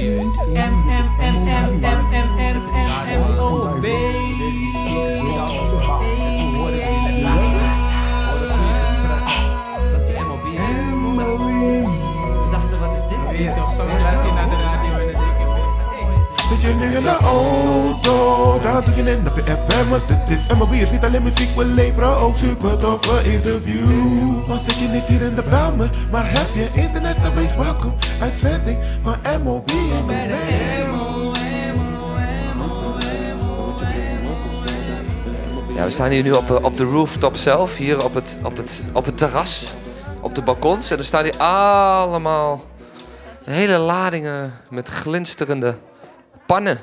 Dat is je nu in de auto, dan doe je net op je FM, want het is MLB. Is niet alleen muziek, we leveren ook super toffe interviews. Dan zit je niet hier in de Belmer, maar heb je internet, dan wees welkom. Uitzending van in de Ja, we staan hier nu op, eh, op de rooftop zelf, hier op het, op, het, op het terras, op de balkons. En er staan hier allemaal hele ladingen met glinsterende pannen.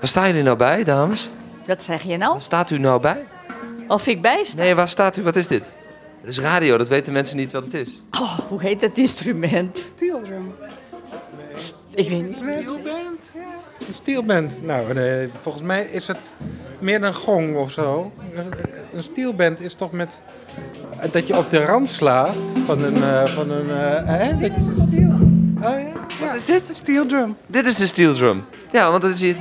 Waar staan jullie nou bij, dames? Wat zeg je nou? Waar staat u nou bij? Of ik bij sta? Nee, waar staat u? Wat is dit? Het is radio, dat weten mensen niet wat het is. Oh, hoe heet het instrument? Steel drum. Ik weet niet. Steelband? Een steelband. Nou, eh, volgens mij is het meer een gong of zo. Een steelband is toch met... Dat je op de rand slaat van een... eh, van een eh, hè? Dat je steel... Oh ja? Wat is dit? Steel drum. Dit is de steel drum. Ja, want het is hier...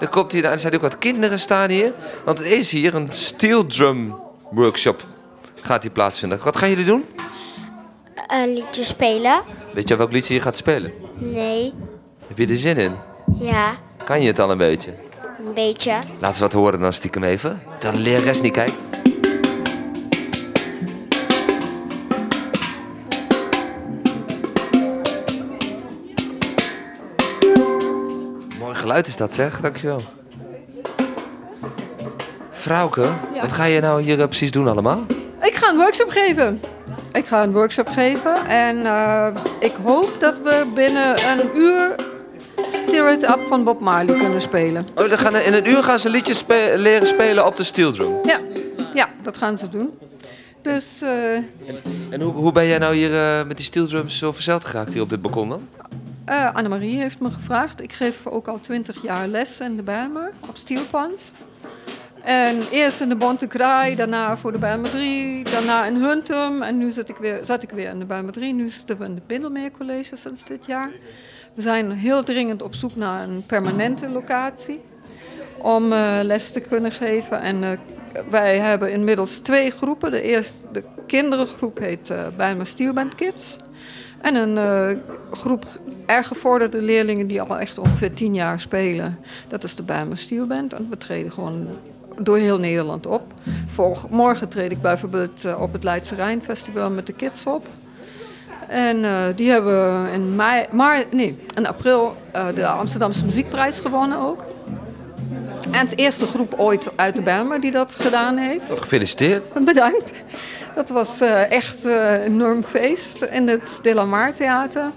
Er, komt hier, er zijn ook wat kinderen staan hier. Want er is hier een steel drum workshop. Gaat hier plaatsvinden. Wat gaan jullie doen? Een liedje spelen? Weet je welk liedje je gaat spelen? Nee. Heb je er zin in? Ja, Kan je het al een beetje? een beetje. Laten we wat horen dan stiekem even. Dat de lerares niet kijkt. Geluid is dat zeg, dankjewel. Vrouwke, wat ga je nou hier eh, precies doen allemaal? Ik ga een workshop geven. Ik ga een workshop geven en eh, ik hoop dat we binnen een uur Stir It Up van Bob Marley kunnen spelen. Oh, dan gaan, in een uur gaan ze liedjes spe- leren spelen op de steel drum. Ja, ja dat gaan ze doen. Dus eh En hoe, hoe ben jij nou hier met die steel drums zo verzeld geraakt hier op dit balkon dan? Eh, Annemarie heeft me gevraagd. Ik geef ook al twintig jaar les in de Bijlmer op steelpans. En eerst in de Bonte Kraai, daarna voor de Bijlmer 3, daarna in Huntum. En nu zit ik weer, zat ik weer in de Bijlmer 3. Nu zitten we in de Bindelmeer College sinds dit jaar. We zijn heel dringend op zoek naar een permanente locatie om eh, les te kunnen geven. En eh, wij hebben inmiddels twee groepen. De eerste, de kinderengroep heet uh, Bijlmer Steelband Kids. En een eh, groep erg gevorderde leerlingen die al echt ongeveer tien jaar spelen. Dat is de Bijlmer Steelband. En we treden gewoon door heel Nederland op. Voor, morgen treed ik bijvoorbeeld eh, op het Leidse Rijn Festival met de kids op. En eh, die hebben in, mei, maar, nee, in april de Amsterdamse Muziekprijs gewonnen ook. En het eerste groep ooit uit de Bijlmer die dat gedaan heeft. Gefeliciteerd. Bedankt. Dat was eh, echt eh, een enorm feest in het De La Mar Theater.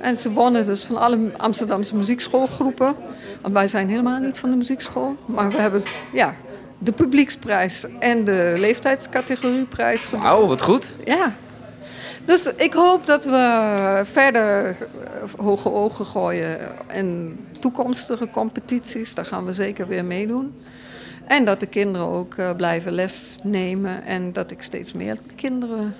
En ze wonnen dus van alle Amsterdamse muziekschoolgroepen. Want wij zijn helemaal niet van de muziekschool. Maar we hebben ja, de publieksprijs en de leeftijdscategorieprijs gewonnen. Wauw, wat goed. Ja. Dus ik hoop dat we verder eh, hoge ogen gooien in toekomstige competities. Daar gaan we zeker weer meedoen. En dat de kinderen ook eh, blijven les nemen. En dat ik steeds meer kinderen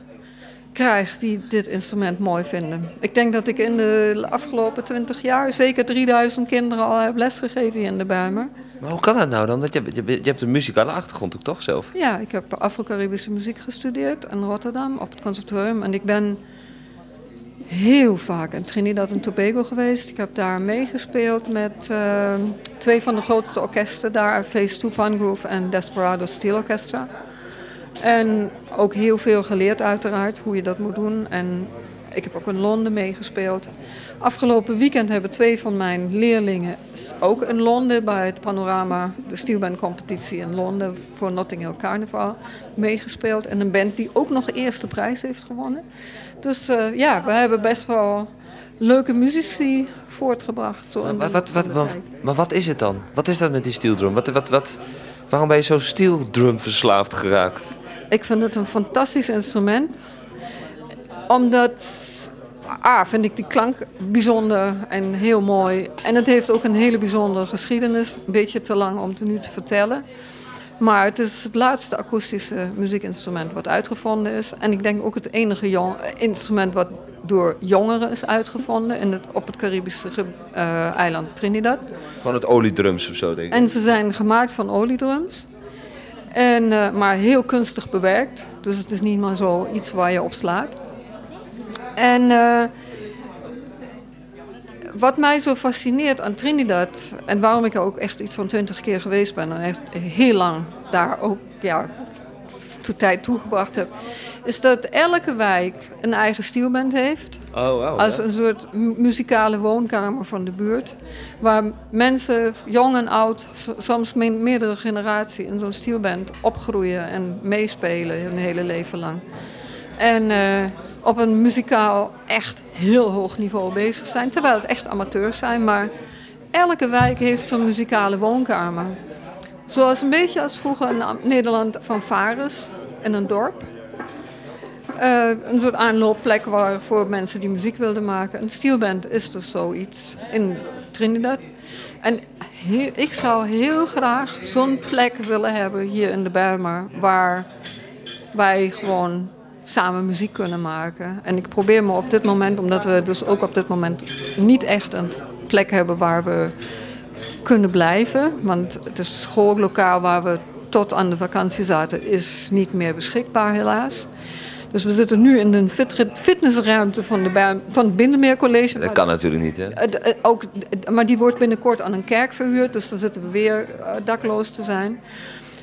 krijg die dit instrument mooi vinden. Ik denk dat ik in de afgelopen twintig jaar zeker 3000 kinderen al heb lesgegeven hier in de Bijlmer. Maar hoe kan dat nou dan? Dat je, je, je hebt een muzikale achtergrond ook toch zelf? Ja, ik heb Afro-Caribische muziek gestudeerd in Rotterdam op het conservatorium. En ik ben heel vaak in Trinidad en Tobago geweest. Ik heb daar meegespeeld met eh, twee van de grootste orkesten daar, Phase 2 Pangroove en Desperado Steel Orchestra. En ook heel veel geleerd uiteraard hoe je dat moet doen. En ik heb ook in Londen meegespeeld. Afgelopen weekend hebben twee van mijn leerlingen ook in Londen bij het Panorama, de steelband competitie in Londen voor Notting Hill Carnival meegespeeld. En een band die ook nog eerste prijs heeft gewonnen. Dus uh, ja, we hebben best wel leuke muzici voortgebracht. Zo maar, wat, wat, wat, maar wat is het dan? Wat is dat met die steeldrum? Wat, wat, wat, waarom ben je zo steeldrum verslaafd geraakt? Ik vind het een fantastisch instrument. Omdat A, vind ik die klank bijzonder en heel mooi. En het heeft ook een hele bijzondere geschiedenis. Een beetje te lang om het nu te vertellen. Maar het is het laatste akoestische muziekinstrument wat uitgevonden is. En ik denk ook het enige jong instrument wat door jongeren is uitgevonden in het, op het Caribische eh, eiland Trinidad. Gewoon het oliedrums of zo, denk ik. En ze zijn gemaakt van oliedrums. En, eh, maar heel kunstig bewerkt. Dus het is niet maar zo iets waar je op slaat. En eh, wat mij zo fascineert aan Trinidad... en waarom ik er ook echt iets van twintig keer geweest ben... en echt heel lang daar ook ja, tijd toegebracht heb... is dat elke wijk een eigen stielband heeft. Oh, wow. Als een soort mu- muzikale woonkamer van de buurt. Waar mensen, jong en oud, soms me- meerdere generaties in zo'n stielband opgroeien en meespelen hun hele leven lang. En eh, op een muzikaal echt heel hoog niveau bezig zijn. Terwijl het echt amateurs zijn, maar elke wijk heeft zo'n muzikale woonkamer. Zoals een beetje als vroeger in Nederland van Vares in een dorp. Eh, een soort aanloopplek waar voor mensen die muziek wilden maken. Een steelband is dus zoiets in Trinidad. En ik zou heel graag zo'n plek willen hebben hier in de Bijlmer... waar wij gewoon samen muziek kunnen maken. En ik probeer me op dit moment, omdat we dus ook op dit moment niet echt een plek hebben waar we kunnen blijven. Want het schoollokaal waar we tot aan de vakantie zaten, is niet meer beschikbaar helaas. Dus we zitten nu in de fit- fitnessruimte van, de van het Bindermeercollege. Dat kan natuurlijk niet, hè? Eh, eh, ook, maar die wordt binnenkort aan een kerk verhuurd, dus dan zitten we weer eh, dakloos te zijn.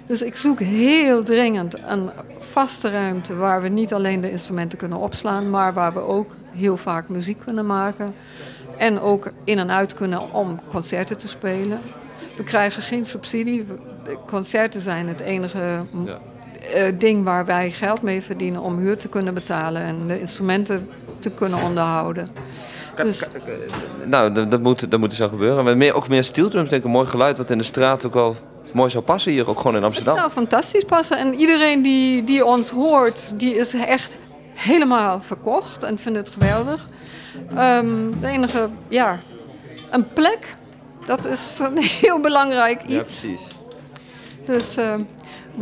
Dus ik zoek heel dringend een vaste ruimte waar we niet alleen de instrumenten kunnen opslaan, maar waar we ook heel vaak muziek kunnen maken. En ook in en uit kunnen om concerten te spelen. We krijgen geen subsidie. Concerten zijn het enige ding waar wij geld mee verdienen om huur te kunnen betalen en de instrumenten te kunnen onderhouden. Dus Nou, dat, dat, moet, dat moet zo gebeuren. Maar meer, ook meer steeldrums, denk ik, een mooi geluid... wat in de straat ook wel mooi zou passen hier, ook gewoon in Het Amsterdam. zou fantastisch passen. En iedereen die, die ons hoort, die is echt helemaal verkocht en vindt het geweldig. Ehm, de enige, ja, een plek, dat is een heel belangrijk Ja, iets. precies. dus eh,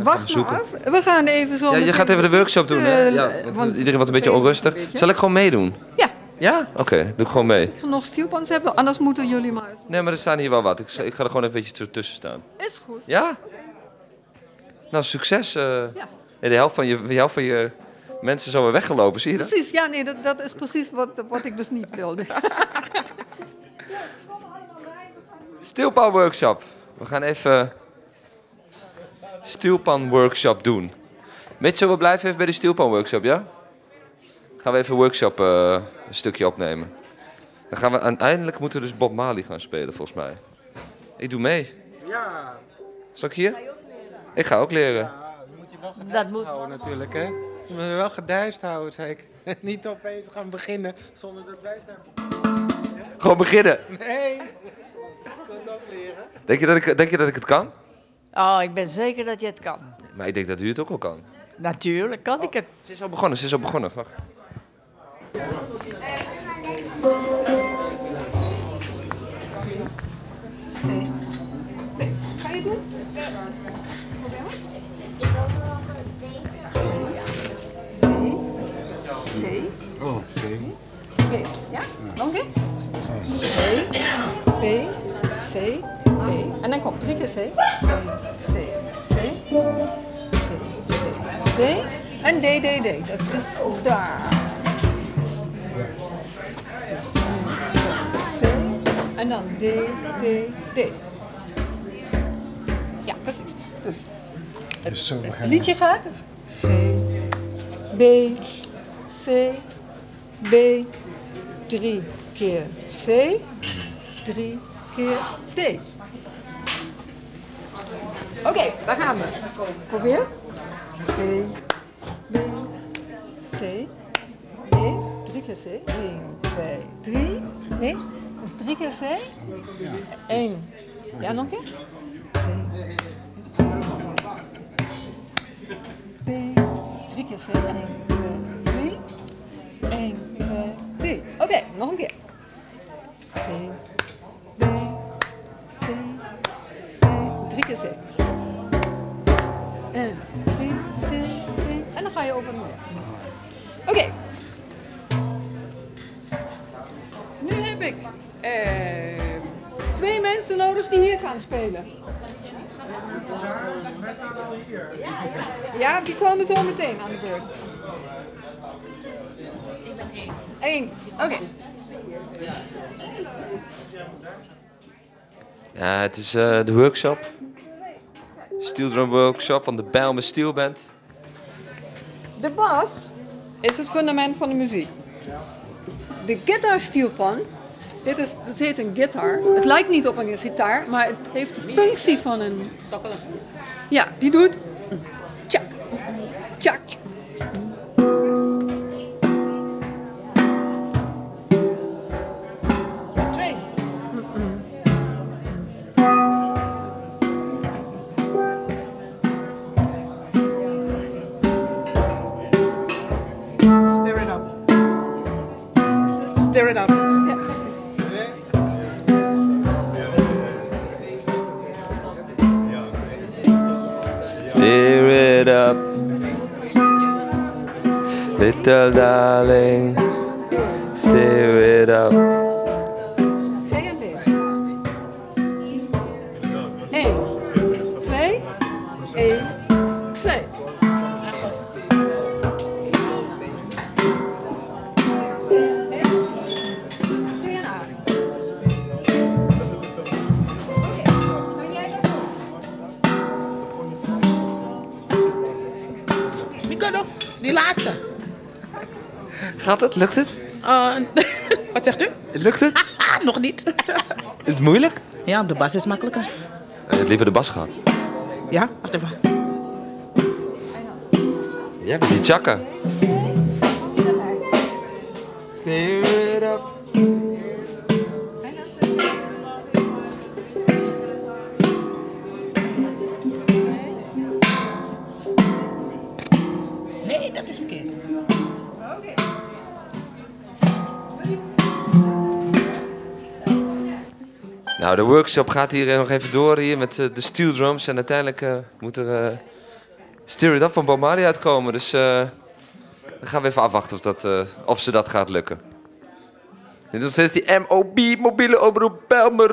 wacht maar af. We gaan even zo Ja, je gaat even de workshop doen, hè? Eh, Ja, want want- iedereen wordt een beetje onrustig. Zal ik gewoon meedoen? Ja, Ja? Oké, doe ik gewoon mee. nog stielpans hebben, anders moeten jullie maar... Nee, maar er staan hier wel wat. Ik, ik ga er gewoon even een beetje tussen staan. Is goed. Ja? Nou, succes. eh. Ja. De, helft van je, de helft van je mensen zijn weer weggelopen, zie je dat? Precies, ja, nee, dat, dat is precies wat, wat ik dus niet wilde. Steelpan workshop. We gaan even Steelpan workshop doen. Mitchell, we blijven even bij de Steelpan workshop, ja? Gaan we even een workshop eh, een stukje opnemen. Dan gaan we uiteindelijk moeten we dus Bob Marley gaan spelen, volgens mij. Ik doe mee. Ja, Zal ik hier? Ik ga ook leren. moet je wel Dat moet houden natuurlijk, hè? Je moet je wel gedijst houden, zei ik. Niet opeens gaan beginnen zonder dat wij zijn. Gewoon beginnen. Nee, ik wil het ook leren. Denk je dat ik, denk je dat ik het kan? Oh, ik ben zeker dat je het kan. Maar ik denk dat u het ook wel kan. Natuurlijk kan ik het. Ze is al begonnen, ze is al begonnen. Wacht. Ga je doen? C. Oh, zie. B. Ja? Nog een keer? C, B, C, En dan komt drie keer C. C, C, C, C, C, C. En D, D, D. Dat is daar. Dus C. En dan D, D, D. Ja, precies. Dus Dus zo het beginnen. liedje gaat dus C, B, C, B, drie keer C, drie keer D. Oké, daar gaan we. Probeer. C, B, C, D, drie keer C. 1, 2, 3. Nee, dus drie keer C. 1. Ja, nog een keer. B, drie keer C. 1, 2, 3. 1, 2, 3. Oké, nog een keer. En dan ga je over de muur. Oké. ik eh, twee mensen nodig die hier gaan spelen. Ja, die komen zo meteen aan de beurt. Ik ben één. Eén, oké. Ja, het is eh, de workshop. Steel drum workshop van de Bijlmer Steel Band. De bas is het fundament van de muziek. De gitaarstielpan, dit is, het heet een gitaar. Het lijkt niet op een gitaar, maar het heeft de functie van een... Ja, die doet... Tjak, tjak. It up, little darling. Stir it up. Gaat het? Lukt het? Uh, wat zegt u? Lukt het? Ah, nog niet. Is het moeilijk? Ja, de bas is makkelijker. Uh, liever de bas gehad. Ja, wacht even. Jij bent die chakka. Stir it up. Nou, de workshop gaat hier eh, nog even door hier met eh, de steel drums. En uiteindelijk eh, moet er eh Steer It Up van Bob uitkomen. Dus dan gaan we even afwachten of, dat, of ze dat gaat lukken. Dit is die MOB, mobiele oproep Belmer.